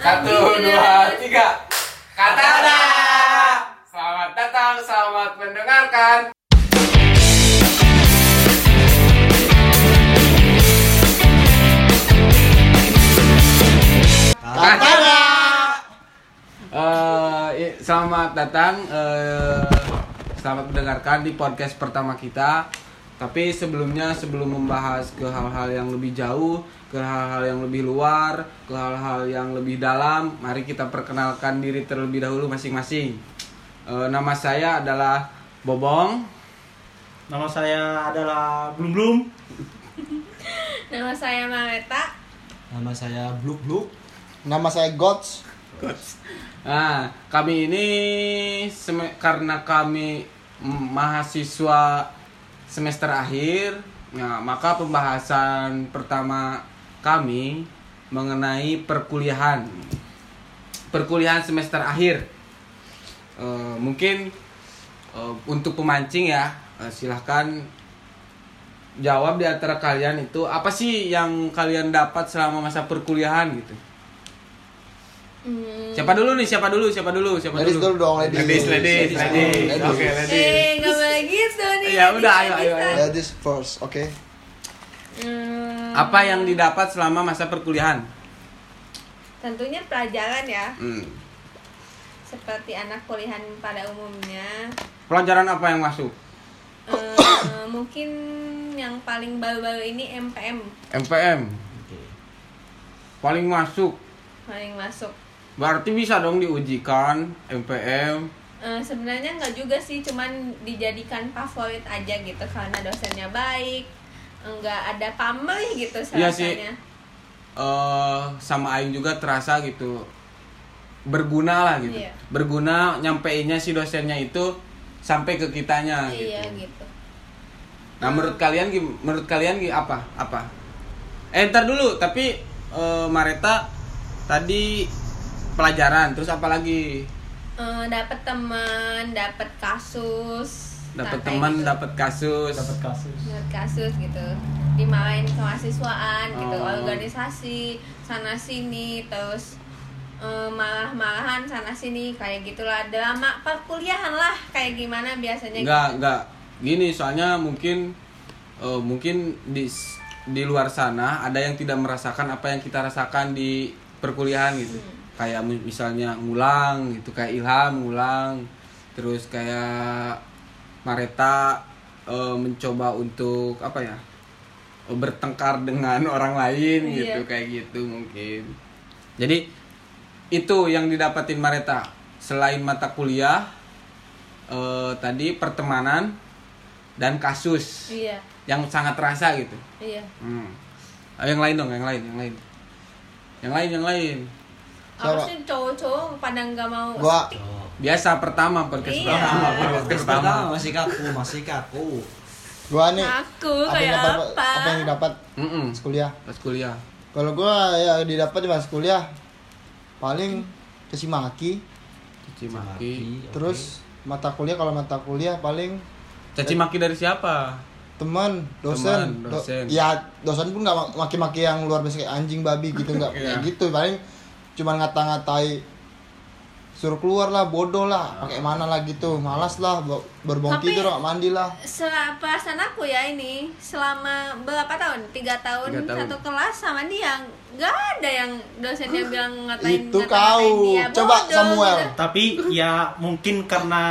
Satu, dua, tiga. Kata ada. Selamat datang, selamat mendengarkan. Katanya. Eh, i- selamat datang. eh, selamat mendengarkan di podcast pertama kita. Tapi sebelumnya, sebelum membahas ke hal-hal yang lebih jauh, ke hal-hal yang lebih luar, ke hal-hal yang lebih dalam, mari kita perkenalkan diri terlebih dahulu masing-masing. Eh, nama saya adalah Bobong. Nama saya adalah Blum Blum. Nama saya Mareta. Nama saya Bluk Bluk. Nama saya Gots. Nah, kami ini karena kami mahasiswa semester akhir, nah, maka pembahasan pertama kami mengenai perkuliahan. Perkuliahan semester akhir. Eh, mungkin eh, untuk pemancing ya, eh, silahkan jawab di antara kalian itu apa sih yang kalian dapat selama masa perkuliahan gitu. Hmm. Siapa dulu nih? Siapa dulu? Siapa dulu? Siapa Ladies dulu? dulu dong, ladies. Ladies, ladies, Ladies ladies. dulu, ladies. Oke, ladies. Eh, nggak boleh gitu nih. Ya udah, ayo, ayo, ayo. Ladies first, oke. Hmm, Apa yang didapat selama masa perkuliahan? Tentunya pelajaran ya, Hmm. seperti anak kuliahan pada umumnya. Pelajaran apa yang masuk? Eh, mungkin yang paling baru-baru ini MPM MPM. Paling masuk. paling masuk. Berarti bisa dong diujikan MPM. Eh, sebenarnya nggak juga sih, cuman dijadikan favorit aja gitu karena dosennya baik, nggak ada pamrih gitu Iya sih. rasanya. eh sama Aing juga terasa gitu berguna lah gitu. Iya. Berguna nyampeinnya si dosennya itu sampai ke kitanya Iya gitu. gitu. Nah, menurut kalian menurut kalian apa? Apa? Eh, ntar dulu, tapi eh, Mareta tadi pelajaran, terus apa lagi? Eh, dapat teman, dapat kasus, Dapat Nah, teman, gitu. dapat kasus. Dapat kasus. Dapat kasus gitu, dimarahin kemahasiswaan gitu, Oh. organisasi sana sini, terus eh, marah-marahan sana sini kayak gitulah drama perkuliahan lah kayak gimana biasanya. Enggak, enggak. Gini, soalnya mungkin eh, mungkin di di luar sana ada yang tidak merasakan apa yang kita rasakan di perkuliahan gitu. Kayak mi- misalnya ngulang gitu, kayak Ilham ngulang. Terus kayak Mareta eh, mencoba untuk apa ya? eh, bertengkar dengan orang lain Iya. gitu, kayak gitu mungkin. Jadi itu yang didapatin Mareta selain mata kuliah eh, tadi pertemanan dan kasus Iya, yang sangat terasa gitu. iya. Hmm. Ah, yang lain dong, yang lain, yang lain, yang lain, yang lain. Apa sih cowok-cowok pada nggak mau Gua Biasa pertama podcast Iya. pertama, podcast pertama. pertama masih kaku, masih kaku. gua nih aku apa yang kayak dapat apa? apa yang didapat Mm-mm, kuliah. Pas kuliah. Kalau gua ya didapat di pas kuliah paling caci maki, Caci maki. terus mata kuliah kalau mata kuliah paling Caci maki dari siapa? teman dosen, Teman, dosen. Do- ya dosen pun nggak ma- maki-maki yang luar biasa kayak anjing babi gitu nggak kayak Iya. gitu paling cuman ngata-ngatai suruh keluar lah bodoh lah pakai mana lah gitu malas lah bo- berbong Tapi- tidur nggak mandi lah perasaan aku ya ini selama berapa tahun tiga tahun, Tiga tahun. satu kelas sama dia nggak ada yang dosennya bilang ngatain itu ngata-ngatain kau dia. coba Bodoh, Samuel gitu. Tapi ya mungkin karena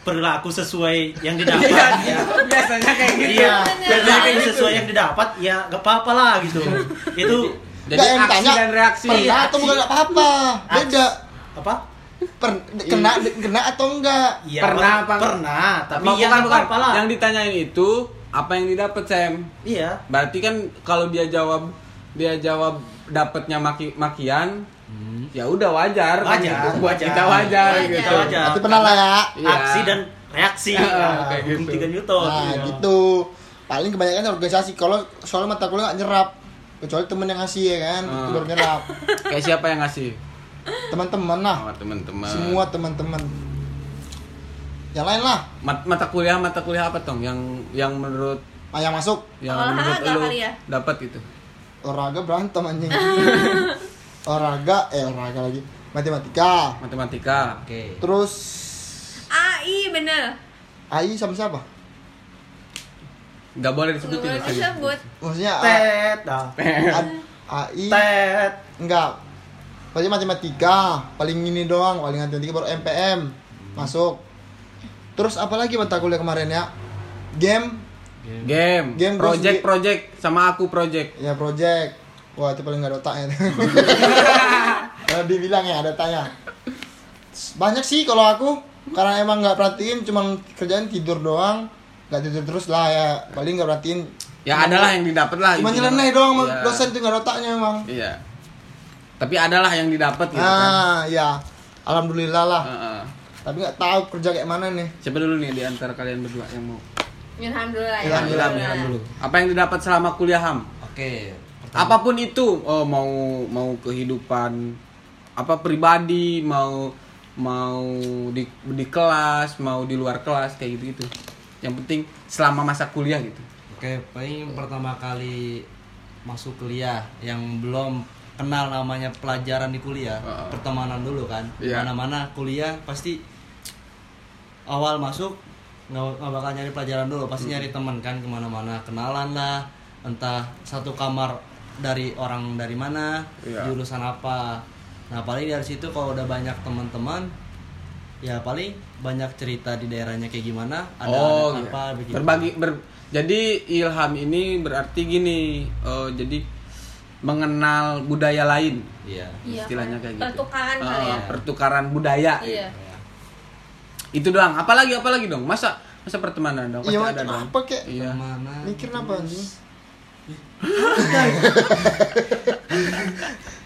perilaku sesuai yang didapat. Iya, ya. biasanya kayak gitu. Bener. perilaku Kayak gitu. sesuai yang didapat ya gak apa-apa lah gitu. Itu Jadi Nggak, yang aksi tanya, dan reaksi. pernah atau bukan nggak apa-apa beda apa? Per- kena kena atau enggak Ya, Pernah per- apa? Pernah, tapi Bukan, ya bukan, gak bukan. apa-apa lah. Yang ditanyain itu apa yang didapat Sam? Iya. Berarti kan kalau dia jawab dia jawab dapatnya maki makian, ya udah wajar. kan Wajar, gitu. Buat wajar. kita wajar, Wajar. gitu. Wajar. tapi pernah lah ya Iya. Aksi dan reaksi. Ah, Nah, kayak gitu. Newton. nah Iya. gitu paling kebanyakan organisasi kalau soalnya mata kuliah nggak nyerap kecuali temen yang ngasih ya kan itu Ah. baru nyerap Kayak siapa yang ngasih? teman-teman lah Oh, teman-teman. semua teman-teman yang lain lah Mat- mata kuliah mata kuliah apa tong yang yang menurut ah, yang masuk yang Olahraga menurut lu ya? dapat gitu olahraga berantem anjing olahraga eh olahraga lagi matematika Matematika. Oke. terus AI bener AI sama siapa Nggak boleh disebutin. boleh serius. disebut. Maksudnya A- Tet, AI Tet. enggak paling matematika paling ini doang paling matematika baru MPM masuk. Terus apa lagi mata kuliah kemarin ya? Game? Game, Game project, project. Sama aku project. ya project. Wah itu paling nggak ada otaknya. Kalau dibilang ya ada tanya banyak sih kalau aku. Karena emang nggak perhatiin cuman kerjaan tidur doang nggak tidur terus lah ya paling nggak perhatiin Ya adalah yang didapat lah. cuma nyeleneh doang sama Iya. dosen tuh nggak ada otaknya emang Iya. Tapi adalah yang didapat gitu kan. ah ya alhamdulillah lah Heeh. tapi nggak tahu kerja kayak mana nih Siapa dulu nih di antara kalian berdua yang mau? Lah Ilham, Ilham, Ilham dulu. Apa yang didapat selama kuliah Ham? Oke. pertama- Apa pun itu, oh mau mau kehidupan apa pribadi, mau mau di di kelas, mau di luar kelas kayak gitu-gitu. Yang penting selama masa kuliah gitu. Oke, paling pertama kali masuk kuliah yang belum kenal namanya pelajaran di kuliah, Heeh. pertemanan dulu kan. Iya. Mana-mana kuliah pasti awal masuk nggak bakal nyari pelajaran dulu, pasti nyari teman kan ke mana-mana, kenalan lah, entah satu kamar dari orang dari mana, Iya. jurusan apa. Nah paling dari situ kalau udah banyak teman-teman, ya paling banyak cerita di daerahnya kayak gimana, ada oh, ada iya. apa begitu. Berbagi ber- jadi ilham ini berarti gini, oh, jadi mengenal budaya lain. Iya. Iya, istilahnya kayak gitu. Pertukaran kali ya. Pertukaran budaya. Iya. Itu doang. Apalagi apalagi dong? Masa masa pertemanan dong? Pasti iya ada dong. apa kek Iya. Mikir apa Ya,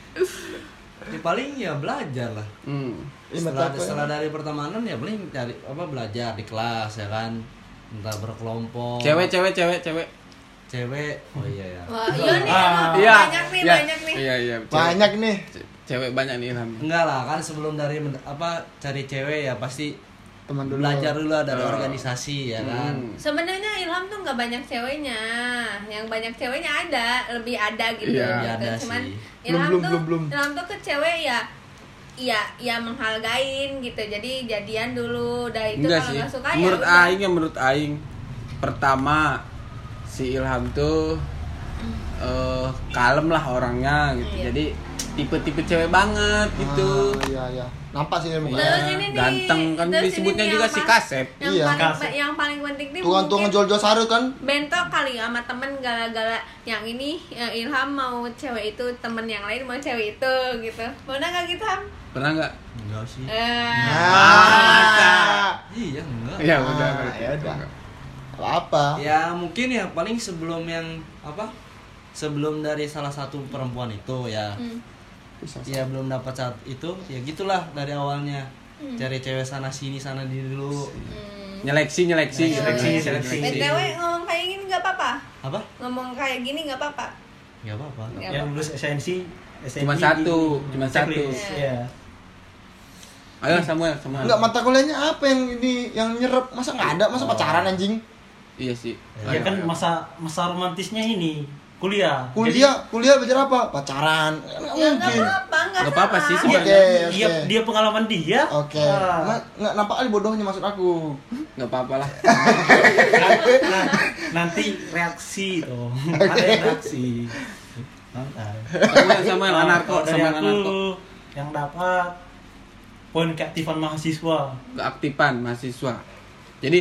paling ya belajar lah. Hmm. Setelah, ya? setelah dari pertemanan ya paling cari apa belajar di kelas ya kan. Entah berkelompok. Cewek, cewek, cewek, cewek. Cewek. Oh iya ya. Wah, iya nih, Ah. emang Iya. banyak nih, iya, banyak nih. Iya, iya. cewek. banyak nih Ce- Cewek banyak nih ilham. Enggak lah kan sebelum dari apa cari cewek ya pasti teman dulu belajar dulu dari Oh. organisasi ya kan. Hmm. Sebenarnya Ilham tuh nggak banyak ceweknya, yang banyak ceweknya ada, lebih ada gitu. Iya. gitu. Iya, ada Cuman sih. Ilham Belum, tuh, belum, belum. Ilham tuh ke cewek ya, ya, ya menghargain gitu. Jadi jadian dulu, udah itu Enggak kalau sih. nggak suka ya menurut udah. aing ya menurut aing pertama si Ilham tuh eh kalem lah orangnya gitu. Iya. Jadi tipe-tipe cewek banget gitu. Ah, iya iya nampak sih ini nih, Ganteng kan disebutnya juga si kasep. Yang Iya. paling Kasep. yang paling penting nih tukang tukang mungkin jual jual sarut kan bentok kali sama temen gara-gara yang ini yang Ilham mau cewek itu temen yang lain mau cewek itu gitu pernah nggak gitu Ham? Pernah nggak? Enggak sih. Eh, ah Iya enggak. Iya, Ah, udah. ya udah. apa apa Ya mungkin ya paling sebelum yang apa? Sebelum dari salah satu perempuan itu ya. hmm. Ya belum dapat saat itu ya gitulah dari awalnya. Hmm. Cari cewek sana sini sana di dulu. Hmm. Nyeleksi, nyeleksi, Seleksi, nyeleksi, seleksi. BTW ngomong kayak gini nggak apa-apa Apa? ngomong kayak gini nggak apa-apa Enggak apa-apa. Nggak yang lulus SNC SNC Cuma satu, di cuma satu. Iya. Iya. Ayo Samuel, Samuel. Enggak mata kuliahnya apa yang ini yang nyerap masa nggak ada masa pacaran anjing Iya sih. Ya kan masa masa romantisnya ini kuliah. kuliah kuliah belajar apa pacaran nggak ya nggak mungkin apa-apa nggak apa-apa sih Jadi, sebenarnya. Oke, dia, dia dia pengalaman dia. oke Ah. nggak nggak nampak kali bodohnya maksud aku Nggak apa-apa lah. Nah, nanti reaksi tuh. Ada yang reaksi. Santai. Samuel, Samuel, Nah, anarko, kalau dari Samuel aku anarko. yang dapat poin keaktifan mahasiswa. Keaktifan mahasiswa. Jadi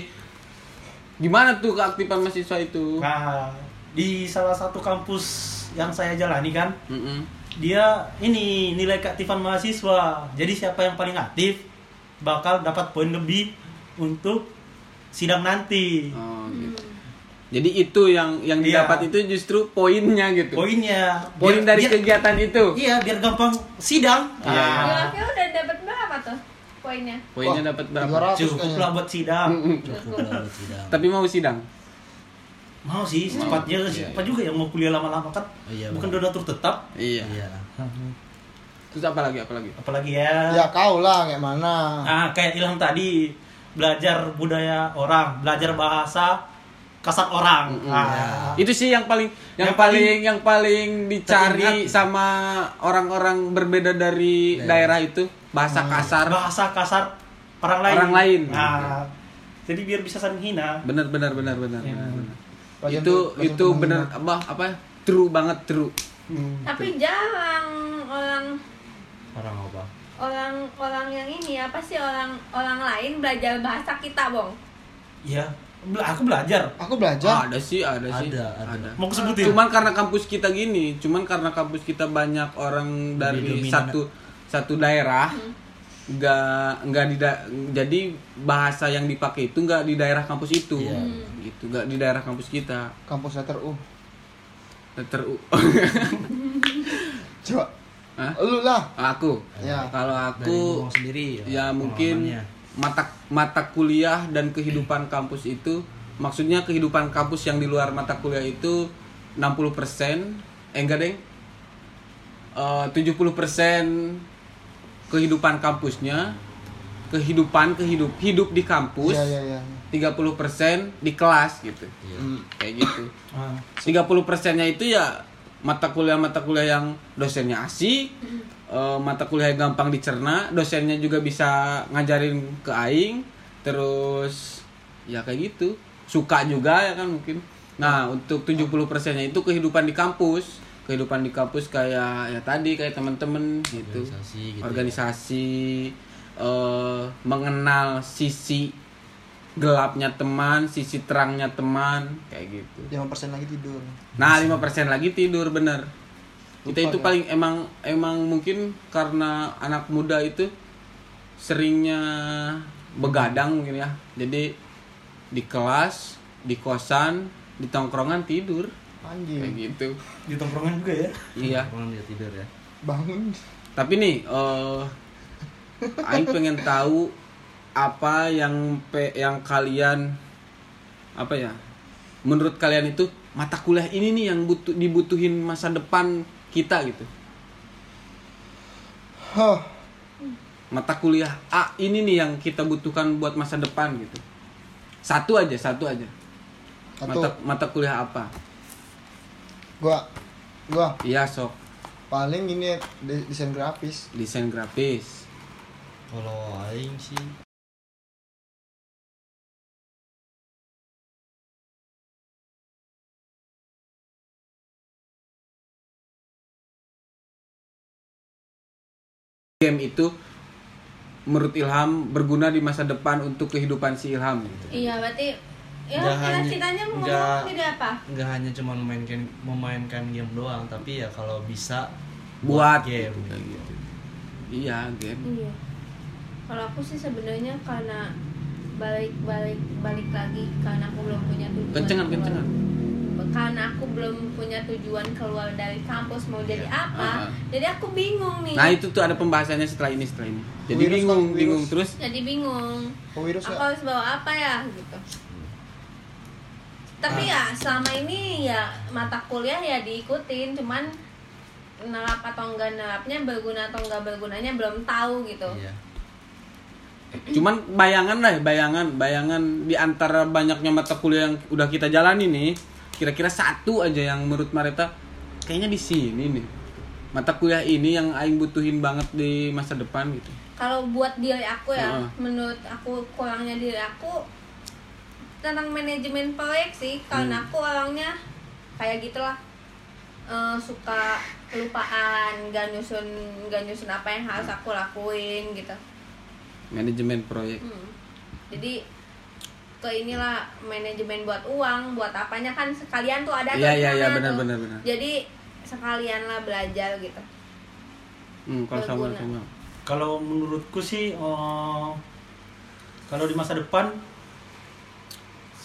gimana tuh keaktifan mahasiswa itu? Nah, di salah satu kampus yang saya jalani kan, Mm-mm. dia ini nilai keaktifan mahasiswa. Jadi siapa yang paling aktif bakal dapat poin lebih untuk sidang nanti. Oh, gitu. Jadi itu yang yang Iya. didapat itu justru poinnya gitu. Poinnya Poin biar- dari biar- kegiatan itu. Iya, biar gampang sidang. Iya. Ah, Ilhamnya udah dapat berapa tuh poinnya Poinnya dapat berapa? 300 cukup lah buat sidang. Cukup lah buat sidang. Tapi mau sidang. Mau sih, cepatnya Iya, siapa juga yang mau kuliah lama-lama kan? Iya, Bukan donatur tetap. Iya. Iya. Terus apa lagi? Apa lagi? Apalagi ya. ya kau lah kayak mana Ah, kayak Ilham tadi belajar budaya orang, belajar bahasa kasar orang. Mm-mm. Ah. Itu sih yang paling yang, Yang paling, yang paling dicari teringat. sama orang-orang berbeda dari daerah itu bahasa kasar. bahasa kasar orang lain. Orang lain. Nah, jadi biar bisa saling hina. Benar benar benar benar. Ya. benar, benar. Pelajaran itu pelajaran itu benar apa apa true banget true. Hmm. Tapi jarang orang orang apa orang orang yang ini apa sih orang orang lain belajar bahasa kita, Bong? Iya, bela- aku belajar. Aku belajar. Ada sih ada sih. Ada, ada. Mau aku sebutin? Cuman karena kampus kita gini, cuman karena kampus kita banyak orang dari dominan. satu satu daerah, nggak nggak di da- jadi bahasa yang dipakai itu nggak di daerah kampus itu, Iya. gitu nggak di daerah kampus kita. Kampus letter U. Letter U. Coba. Hah? Lu lah. aku. Ya. Kalau aku sendiri ya mungkin pengalamannya. mata mata kuliah dan kehidupan kampus itu maksudnya kehidupan kampus yang di luar mata kuliah itu 60% eh enggak deng Eh, 70% kehidupan kampusnya kehidupan kehidup hidup di kampus Iya, iya, iya. 30% di kelas gitu Hmm. kayak gitu Ah. 30 persennya itu ya mata kuliah-mata kuliah yang dosennya asik, eh, mata kuliah yang gampang dicerna, dosennya juga bisa ngajarin ke aing, terus ya kayak gitu. Suka juga ya kan mungkin. Nah, untuk 70 persennya itu kehidupan di kampus. Kehidupan di kampus kayak ya tadi kayak teman-teman gitu. Organisasi gitu ya. Organisasi eh, mengenal sisi gelapnya teman, sisi terangnya teman, kayak gitu. 5% lagi tidur. Nah, 5% lagi tidur bener. Kita Lupa itu ya? paling emang emang mungkin karena anak muda itu seringnya begadang mungkin ya. Jadi di kelas, di kosan, di tongkrongan tidur kayak Anjing. gitu. Di tongkrongan juga ya. Iya. orang dia tidur ya Bangun. Tapi nih eh Aing pengen tahu apa yang pe, yang kalian apa ya? Menurut kalian itu mata kuliah ini nih yang butuh dibutuhin masa depan kita gitu. Huh. Mata kuliah A ini nih yang kita butuhkan buat masa depan gitu. Satu aja, satu aja. Satu. Mata mata kuliah apa? Gua gua Iya, sok. paling ini de- desain grafis. Desain grafis. kalau aing sih Game itu menurut Ilham berguna di masa depan untuk kehidupan si Ilham gitu. Iya, berarti ya Nggak hanya- ceritanya mau nggak- apa? nggak hanya cuma memainkan memainkan game doang tapi ya kalau bisa Buat game gitu, gitu. Iya, game. Iya. Kalau aku sih sebenarnya karena balik balik balik lagi karena aku belum punya tujuan. Kencengan, keluar. kencengan. Karena aku belum punya tujuan keluar dari kampus mau jadi apa, Ah. jadi aku bingung nih. Nah itu tuh ada pembahasannya setelah ini setelah ini. Jadi Virus, bingung Bang, bingung terus. Jadi bingung. Oh, virus Aku ya? harus bawa apa ya gitu. Tapi ya selama ini ya mata kuliah ya diikutin, cuman nerap atau enggak nerapnya berguna atau enggak bergunanya belum tahu gitu. iya Cuman bayangan lah, bayangan bayangan di antara banyaknya mata kuliah yang udah kita jalani nih, kira-kira satu aja yang menurut Marita kayaknya di sini nih. Mata kuliah ini yang aing butuhin banget di masa depan gitu. Kalau buat diri aku ya, Heeh. menurut aku kurangnya diri aku tentang manajemen proyek sih, karena Hmm. aku orangnya kayak gitulah Eh, suka kelupaan, gak nyusun gak nyusun apa yang harus aku lakuin gitu. Manajemen proyek. Hmm. Jadi ke inilah manajemen buat uang, buat apanya kan sekalian tuh ada Iya iya iya benar tuh. benar benar. Jadi sekalian lah belajar gitu. Hmm, kalau sama sama. Kalau menurutku sih eh, kalau di masa depan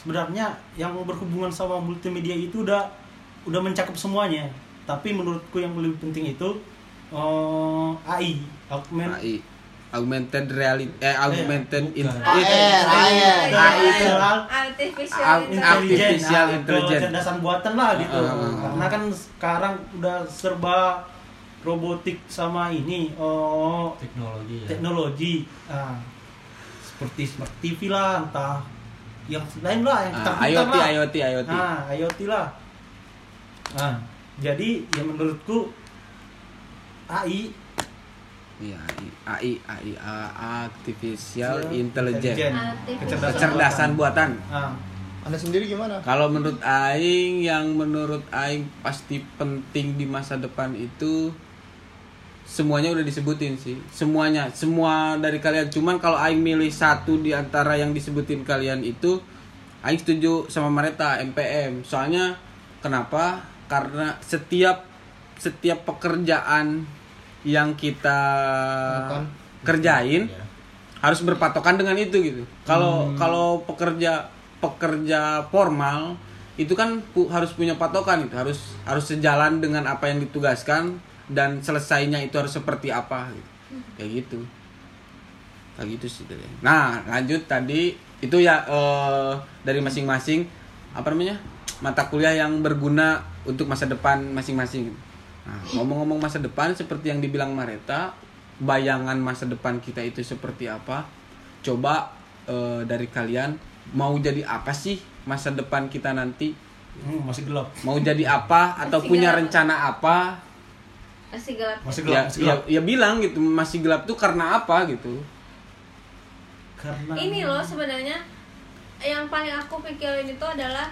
sebenarnya yang berhubungan sama multimedia itu udah udah mencakup semuanya. Tapi menurutku yang lebih penting itu eh, AI, augment AI augmented reality eh augmented bukan. in, AR, eh, AR. Artificial Ar- intelligence. artificial nah, intelligence. kecerdasan buatan lah gitu. Ah, ah, ah. Karena kan sekarang udah serba robotik sama ini oh teknologi ya teknologi. Nah, seperti smart TV lah, entah yang lain lah yang Ah, IoT, lah. IoT, IoT. Nah, IoT lah. Nah, jadi ya menurutku AI Iya, AI, AI, A- artificial Iya, intelligence. Artificial. Kecerdasan Kecerdasan buatan. Nah, Anda sendiri gimana? Kalau menurut aing yang menurut aing pasti penting di masa depan itu semuanya udah disebutin sih. Semuanya, semua dari kalian. Cuman kalau aing milih satu di antara yang disebutin kalian itu aing setuju sama mereka MPM. Soalnya kenapa? Karena setiap setiap pekerjaan yang kita Lakukan. kerjain harus berpatokan dengan itu gitu. Kalau kalau pekerja pekerja formal itu kan pu- harus punya patokan itu harus harus sejalan dengan apa yang ditugaskan dan selesainya itu harus seperti apa gitu. kayak gitu kayak gitu sih tadi. nah lanjut tadi itu ya eh, dari masing-masing apa namanya mata kuliah yang berguna untuk masa depan masing-masing nah ngomong-ngomong masa depan seperti yang dibilang Mareta bayangan masa depan kita itu seperti apa coba eh, dari kalian mau jadi apa sih masa depan kita nanti hmm, masih gelap. mau jadi apa atau Masih punya gelap. rencana apa Masih gelap. Masih ya, gelap, masih ya gelap. ya bilang gitu masih gelap tuh karena apa gitu Karena Ini loh sebenarnya yang paling aku pikirin itu adalah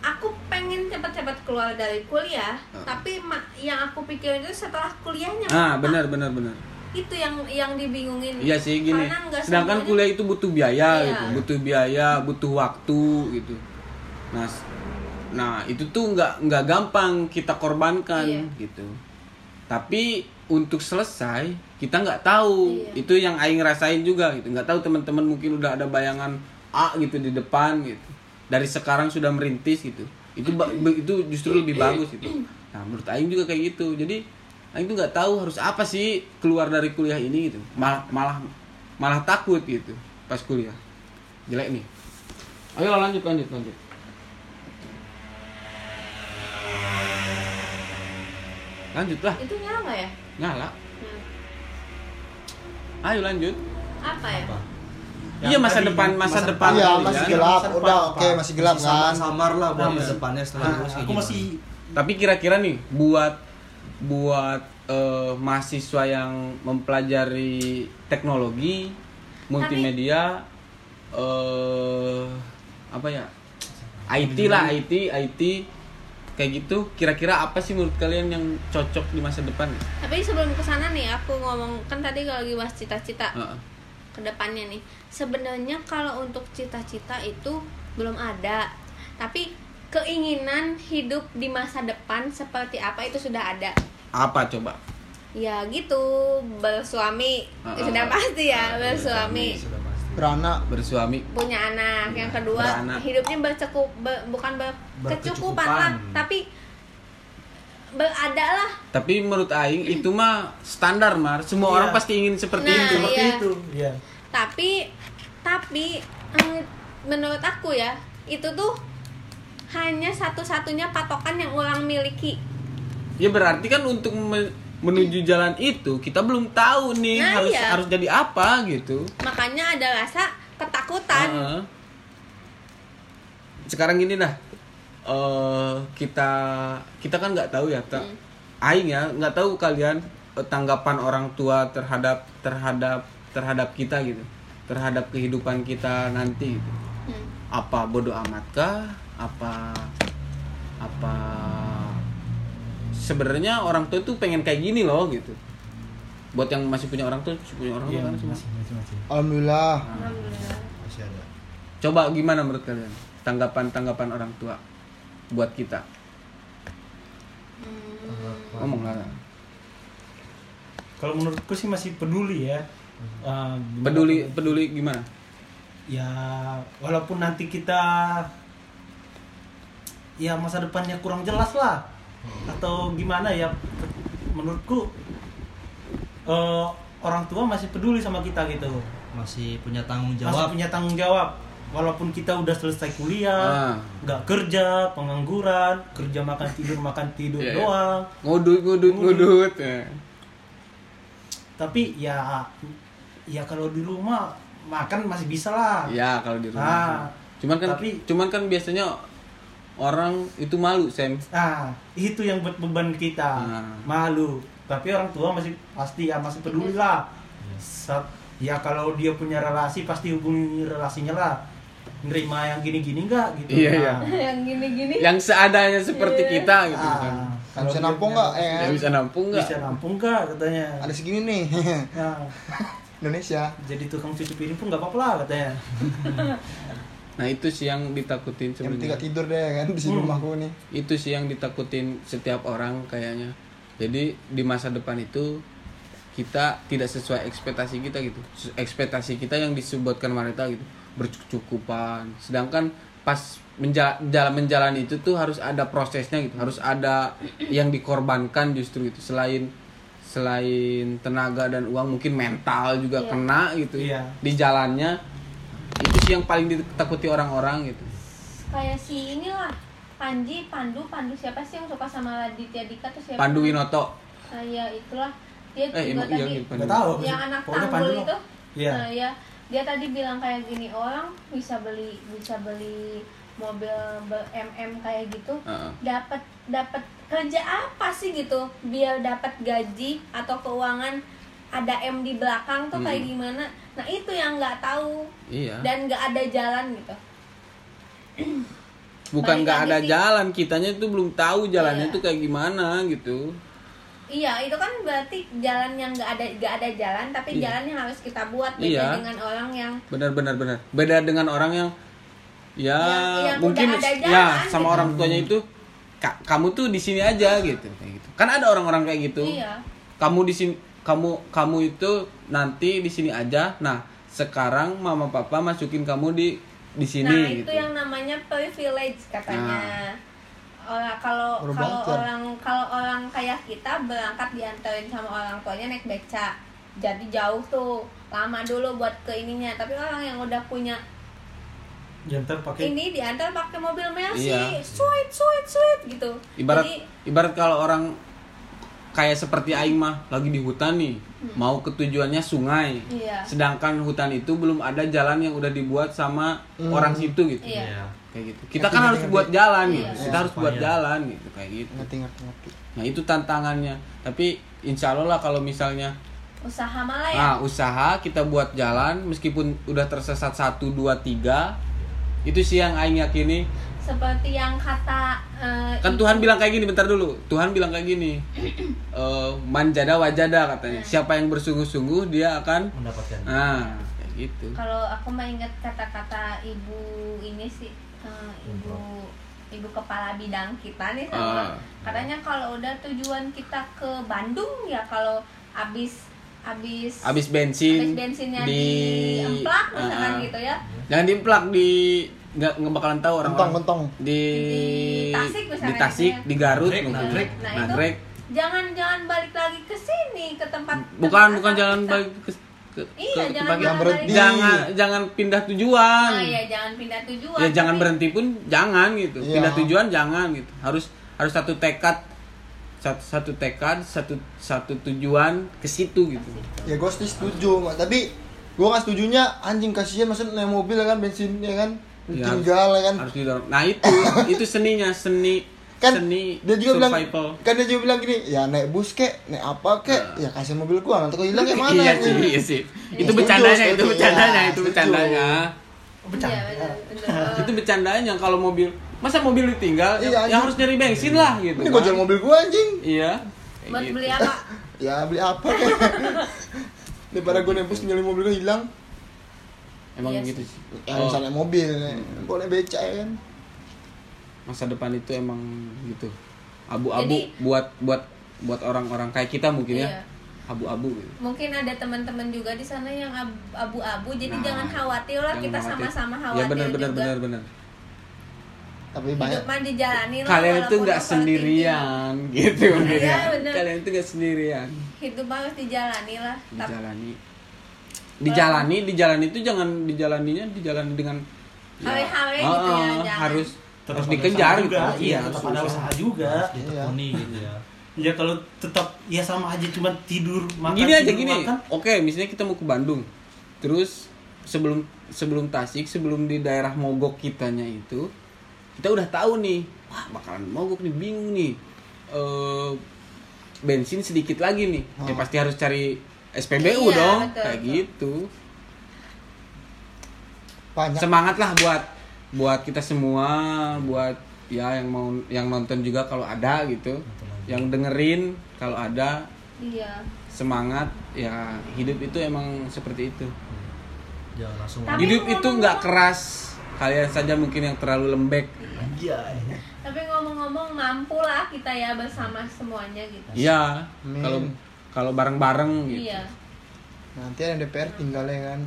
aku pengen cepat-cepat keluar dari kuliah, Ah. tapi yang aku pikirin itu setelah kuliahnya. ah benar benar benar Itu yang yang dibingungin. Iya sih gini. Sedangkan semuanya- kuliah itu butuh biaya Iya. gitu, butuh biaya, butuh waktu gitu. Nah, nah itu tuh nggak nggak gampang kita korbankan Iya. gitu. Tapi untuk selesai kita nggak tahu. Iya. Itu yang Aing rasain juga gitu. Nggak tahu teman-teman mungkin udah ada bayangan A gitu di depan gitu. Dari sekarang sudah merintis gitu. Itu itu justru lebih bagus gitu. Nah menurut Aing juga kayak gitu. Jadi Aing tuh nggak tahu harus apa sih keluar dari kuliah ini gitu. Malah malah malah takut gitu pas kuliah. Jelek nih. Ayo lanjut lanjut lanjut. Lanjut lah, Itu nyala nggak ya? nyala. Nah, Ayo lanjut. apa ya? iya masa tadi, depan masa, masa depan Iya, masih kan? gelap. Masa Udah apa? oke, masih gelap Masih kan. samar-samar lah buat Nah, masa depannya setelah Nah, aku gimana. masih Tapi kira-kira nih buat buat eh, mahasiswa yang mempelajari teknologi, multimedia, eh apa ya? IT lah, IT, IT kayak gitu. Kira-kira apa sih menurut kalian yang cocok di masa depan? Tapi sebelum ke sana nih aku ngomong kan tadi kalau lagi bahas cita-cita Heeh. ke depannya nih. Sebenarnya kalau untuk cita-cita itu belum ada. Tapi keinginan hidup di masa depan seperti apa itu sudah ada. Apa coba? Ya gitu, bersuami Ah, sudah ah. pasti ya, Ah, bersuami, Sudah pasti. Beranak. Bersuami. punya anak. Yang kedua, Beranak. hidupnya bercukup be- bukan berkecukupan lah, tapi berada lah. Tapi menurut aing itu mah standar, Mar. Semua Iya. orang pasti ingin seperti Nah, itu. seperti iya. itu. Iya. Tapi tapi eh, menurut aku ya, itu tuh hanya satu-satunya patokan yang orang miliki. Ya berarti kan untuk me- menuju jalan itu kita belum tahu nih Nah, harus iya. harus jadi apa gitu. Makanya ada rasa ketakutan. Heeh. Sekarang gini dah. eh kita kita kan nggak tahu ya, tak. Hmm. Aing ya nggak tahu kalian eh, tanggapan orang tua terhadap terhadap terhadap kita gitu, terhadap kehidupan kita nanti. Gitu. Hmm. Apa bodoh amat kah? Apa apa sebenarnya orang tua tuh pengen kayak gini loh gitu. Buat yang masih punya orang tua, punya orang tua Iya, kan masih, masih, masih. Alhamdulillah. Alhamdulillah. Masih ada. Coba gimana menurut kalian tanggapan-tanggapan orang tua buat kita? Hmm. Ngomong lah. Kalau menurutku sih masih peduli ya. Eh, Peduli peduli gimana? ya walaupun nanti kita ya masa depannya kurang jelas lah atau gimana ya menurutku eh, orang tua masih peduli sama kita gitu Masih punya tanggung masih jawab. punya tanggung jawab walaupun kita udah selesai kuliah Ah. nggak kerja pengangguran kerja makan tidur makan tidur Iya, iya. doang Ngudut ngudut ngudut. Ya. tapi ya ya kalau di rumah makan masih bisa lah Ya kalau di Nah, rumah. cuman kan Tapi- cuman kan biasanya orang itu malu Sam Nah, itu yang buat beban kita. Nah. Malu. Tapi orang tua masih pasti ya masih peduli lah. Saat, ya kalau dia punya relasi pasti hubungi relasinya lah. Nerima yang gini-gini enggak gitu. Iya, iya. Nah, yang gini-gini yang seadanya seperti Iya. kita gitu ah, kan bisa dia nampung nggak eh ya bisa nampung nggak Bisa nampung nggak katanya. ada segini nih Nah, Indonesia jadi tukang cuci piring pun nggak apa-apa lah katanya. nah itu sih yang ditakutin yang sebenarnya. gak tidur deh kan di Hmm. rumahku nih. Itu sih yang ditakutin setiap orang kayaknya. Jadi di masa depan itu kita tidak sesuai ekspektasi kita gitu. Ekspektasi kita yang disebutkan wanita gitu. Bercukupan. Sedangkan pas menja- jalan menjalani itu tuh harus ada prosesnya gitu. Harus ada yang dikorbankan justru itu selain selain tenaga dan uang mungkin mental juga Iya. kena gitu. Iya. di jalannya itu sih yang paling ditakuti orang-orang gitu kayak si inilah Panji Pandu Pandu siapa sih yang suka sama Raditya Dika tuh siapa Pandu Winoto nah, ya itulah dia eh juga iya tadi Pandu. Nggak tahu. yang anak Pokoknya tanggul Pandu itu Iya. nah ya dia tadi bilang kayak gini orang bisa beli bisa beli mobil MM kayak gitu Heeh. dapat dapat kerja apa sih gitu biar dapat gaji atau keuangan ada M di belakang tuh kayak Hmm. gimana nah itu yang nggak tahu iya dan nggak ada jalan gitu bukan nggak ada sih. jalan kitanya itu belum tahu jalannya Iya. itu kayak gimana gitu Iya, itu kan berarti jalan yang nggak ada nggak ada jalan, tapi Iya. jalan yang harus kita buat beda Iya. dengan orang yang benar benar benar beda dengan orang yang ya Yang- yang mungkin ya jalan, sama gitu. orang tuanya itu "Kak, kamu tuh di sini aja gitu kayak gitu kan ada orang-orang kayak gitu iya, kamu di sini kamu kamu itu nanti di sini aja nah sekarang mama papa masukin kamu di di sini nah gitu itu yang namanya privilege katanya. Orang kalau Baru kalau Jar. orang kalau orang kayak kita berangkat diantarin sama orang tuanya naik beca, jadi jauh tuh lama dulu buat ke ininya. Tapi orang yang udah punya Jantar pakai ini diantar pakai mobil Mercy, Iya. sweet sweet sweet gitu. ibarat Jadi ibarat kalau orang kayak seperti aing mah lagi di hutan nih mau ke tujuannya sungai iya. sedangkan hutan itu belum ada jalan yang udah dibuat sama Hmm. orang situ gitu Iya. kayak gitu kita Ngerti, kan ngerti, harus ngerti. buat jalan Iya. gitu kita Iya, harus buat supaya- jalan gitu kayak gitu ngerti ngerti ngerti nah itu tantangannya tapi insya Allah lah kalau misalnya Usaha malah ya. nah usaha kita buat jalan meskipun udah tersesat satu dua tiga itu sih yang aing yakini seperti yang kata eh, kan Tuhan bilang kayak gini bentar dulu. Tuhan bilang kayak gini Eh, manjada wajada katanya. Siapa yang bersungguh-sungguh dia akan mendapatkan. Nah kayak gitu. Kalau aku mah ingat kata-kata ibu ini sih eh, ibu ibu kepala bidang kita nih sama. Katanya kalau udah tujuan kita ke Bandung ya kalau abis abis habis bensin, abis bensinnya di di emplak misalkan Ah. gitu ya. Jangan diemplak di nggak nggak bakalan tahu orang gentong. di Di Tasik misalnya di Tasik ya. di Garut Nagrek. Nah, itu Nagrek. jangan jangan balik lagi ke sini ke tempat bukan tempat bukan jalan kita. balik ke, ke, Iya, ke jangan- tempat jangan berhenti. jangan jangan pindah tujuan Nah, ya jangan pindah tujuan. ya jangan berhenti pun jangan gitu Iya. pindah tujuan jangan gitu harus harus satu tekad satu satu tekad satu satu tujuan ke situ gitu ya gue setuju Mak. tapi gue nggak setujunya anjing kasihan maksudnya naik mobil ya kan bensin ya kan Ya, tinggal ya kan? harus didorong nah itu itu seninya seni kan seni dia juga bilang survival. kan dia juga bilang gini ya naik bus kek naik apa kek ya kasih mobil gua nanti kau hilang kayak mana? Iya sih iya sih. Itu Setuju, bercandanya itu bercandanya Iya, itu setuju. bercandanya. Bercanda. Iya, itu bercandanya kalau mobil masa mobil ditinggal Iya, ya harus nyari bensin lah gitu ini kan. gua jual mobil gua anjing. Iya. Kayak Buat gitu. beli apa? ya beli apa kek. Daripada gua naik bus nyari mobil gua hilang emang Iya gitu sih. yang Oh, misalnya mobil boleh beca ya kan masa depan itu emang gitu abu-abu Jadi- buat buat buat orang-orang kayak kita mungkin ya Iya. abu-abu gitu Mungkin ada teman-teman juga di sana yang ab- abu-abu, jadi Nah, jangan khawatir lah kita khawatir. sama-sama ya khawatir benar benar juga. benar benar tapi banyak Hidup mah dijalani lah. kalian itu nggak sendirian gitu Iya, benar. kalian itu nggak sendirian Hidup harus dijalani lah. Tapi dijalani dijalani dijalani itu jangan dijalaninya dijalani dengan Hale-hale Ah, gitu ya, jangan. harus Tetap harus dikejar gitu juga. iya Iya, tetap ada usaha juga. ditekuni gitu ya Ya kalau tetap ya sama aja cuma tidur makan gini aja tidur, gini makan. oke misalnya kita mau ke Bandung terus sebelum sebelum Tasik sebelum di daerah mogok kitanya itu kita udah tahu nih wah bakalan mogok nih bingung nih eh bensin sedikit lagi nih ya Oh. pasti harus cari SPBU Iya, dong betul, kayak betul. gitu. Banyak. Semangat lah buat buat kita semua buat ya yang mau yang nonton juga kalau ada gitu. Yang dengerin kalau ada iya. semangat ya hidup itu emang seperti itu. Jangan langsung Tapi hidup itu nggak keras kalian saja mungkin yang terlalu lembek. Iya tapi ngomong-ngomong mampu lah kita ya bersama semuanya gitu. Iya Amin. kalau kalau bareng-bareng gitu. Iya. Nanti ada DPR tinggalnya kan.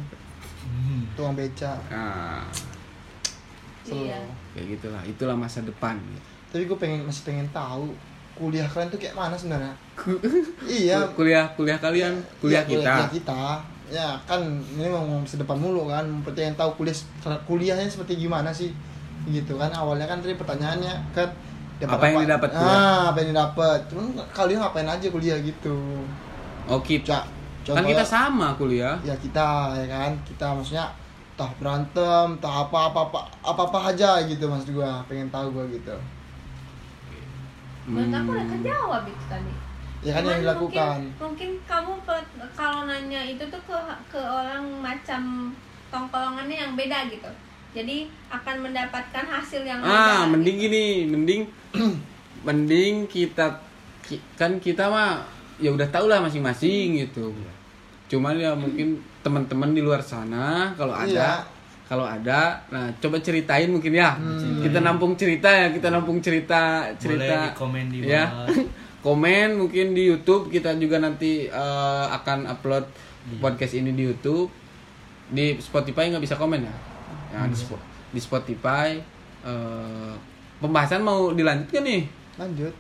Tuang beca. Nah Selalu. iya. Kayak gitulah itulah masa depan tapi gue pengen masih pengen tahu kuliah kalian tuh kayak mana sebenarnya? Iya. Kuliah kuliah kalian kuliah Iya, kita kuliah kita. ya kan ini mau ngomong masa depan mulu kan. Pengen tahu kuliah kuliahnya seperti gimana sih? Gitu kan awalnya kan tadi pertanyaannya kan dapat Apa yang didapat kuliah? ah apa yang didapat. Cuman kalian ngapain aja kuliah gitu? Oh kita Coba- kan kita sama kuliah. Ya kita ya kan? Kita maksudnya entah berantem entah apa apa apa apa apa aja gitu maksud gua. Pengen tahu gua gitu. Menurut aku udah Hmm. kejawab itu tadi. Ya kan yang dilakukan. mungkin, mungkin kamu pe- kalau nanya itu tuh ke ke orang macam tongkolongannya yang beda gitu jadi akan mendapatkan hasil yang ah mending gitu. gini mending mending kita ki- kan kita mah ya udah tau lah masing-masing gitu. Cuman ya mungkin teman-teman di luar sana kalau ada Iya. kalau ada nah coba ceritain mungkin ya. Hmm. kita nampung cerita ya kita nampung cerita boleh cerita. di komen di ya. bawah komen mungkin di YouTube kita juga nanti eh, akan upload podcast ini di YouTube. Di Spotify nggak bisa komen ya, ya di, Spo- di Spotify eh, pembahasan mau dilanjutkan nih? Lanjut.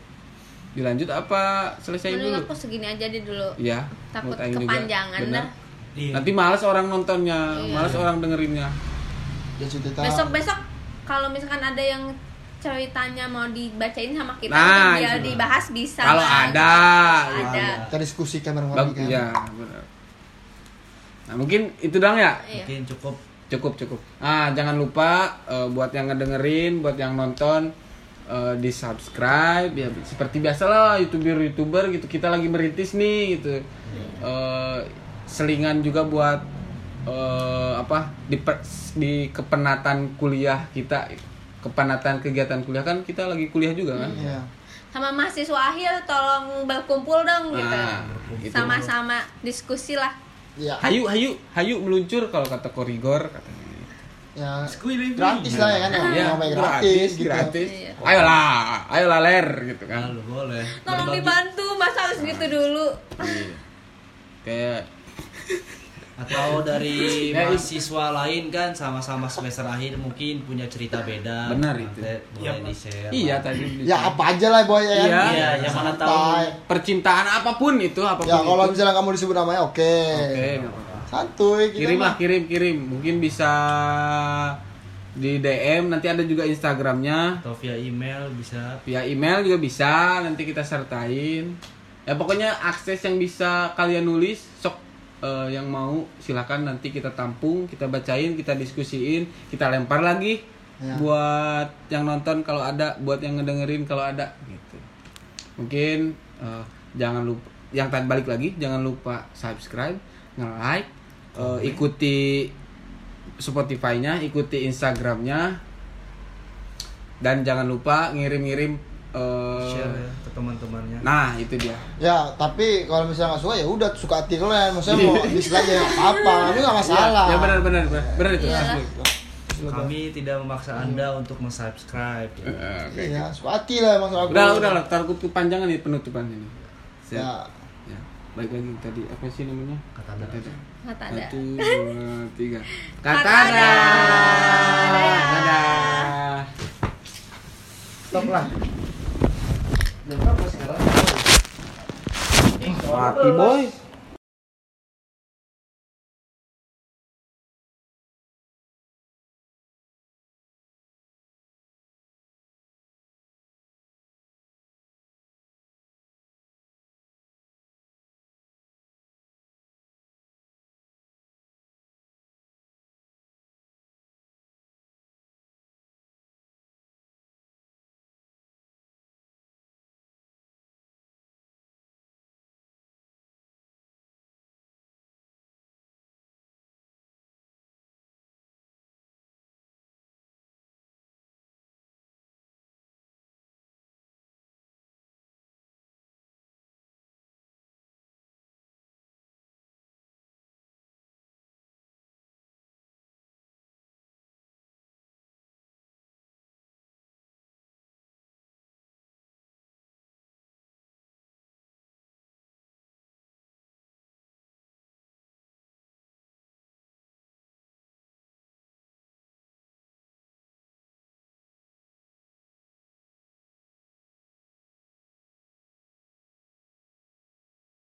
Dilanjut apa? Selesai Mending dulu. aku segini aja deh dulu. Ya takut kepanjangan dah. Iya. nanti malas orang nontonnya Iya. malas orang dengerinnya. Ya cerita besok besok kalau misalkan ada yang ceritanya mau dibacain sama kita Nah, biar itu. dibahas bisa kalau Bang. ada ada. kita diskusikan bareng bagus kan? ya benar. Nah mungkin itu dong ya? Iya. mungkin cukup cukup cukup. Ah jangan lupa eh, buat yang ngedengerin buat yang nonton eh, di subscribe ya seperti biasa lah youtuber youtuber gitu. Kita lagi merintis nih gitu. Eh, selingan juga buat eh, apa di per- di kepenatan kuliah kita kepenatan kegiatan kuliah. Kan kita lagi kuliah juga kan? Iya. sama mahasiswa akhir tolong berkumpul dong gitu. Nah, gitu. sama-sama diskusi lah ya hayu hayu hayu meluncur kalau kata korigor katanya ya Squealy gratis lah ya kan yang Iya, namanya gratis, gitu gratis. Iya. Ayolah, ayolah ler gitu kan. Lalu boleh tolong dibantu masa harus gitu dulu Iya. Kayak atau dari Ya, i- mahasiswa lain kan sama-sama semester akhir mungkin punya cerita beda Benar itu. Boleh di share iya tadi. ya apa aja lah boy ya? Iya. Iya, yang mana tahu. Percintaan apa pun itu apa pun ya kalau itu. misalnya kamu disebut namanya oke Oke, nggak apa-apa. santuy kita kirim lah kirim kirim mungkin bisa di DM nanti ada juga Instagramnya atau via email bisa via email juga bisa nanti kita sertain ya pokoknya akses yang bisa kalian nulis sok eh, yang mau silakan nanti kita tampung kita bacain kita diskusiin kita lempar lagi Ya. buat yang nonton kalau ada buat yang ngedengerin kalau ada gitu mungkin eh, jangan lupa yang tadi balik lagi jangan lupa subscribe nge-like eh, ikuti Spotify-nya ikuti Instagramnya dan jangan lupa ngirim-ngirim eh, share ya ke teman-temannya. Nah itu dia. Ya tapi kalau misalnya nggak suka ya udah suka hati kalian. Maksudnya mau dislike ya apa itu nggak masalah. Ya benar benar benar, benar itu Iya. kami tidak memaksa anda untuk mensubscribe. Ya. Oke. iya suka hati lah maksud aku. Udah udah lah takut kepanjangan nih penutupan ini. Siap. ya. Ya baik lagi tadi apa sih namanya? Kata ada. kata ada satu dua tiga. Kata kata ada ada. dadah. Stop lah Dan berapa sekarang? mati boy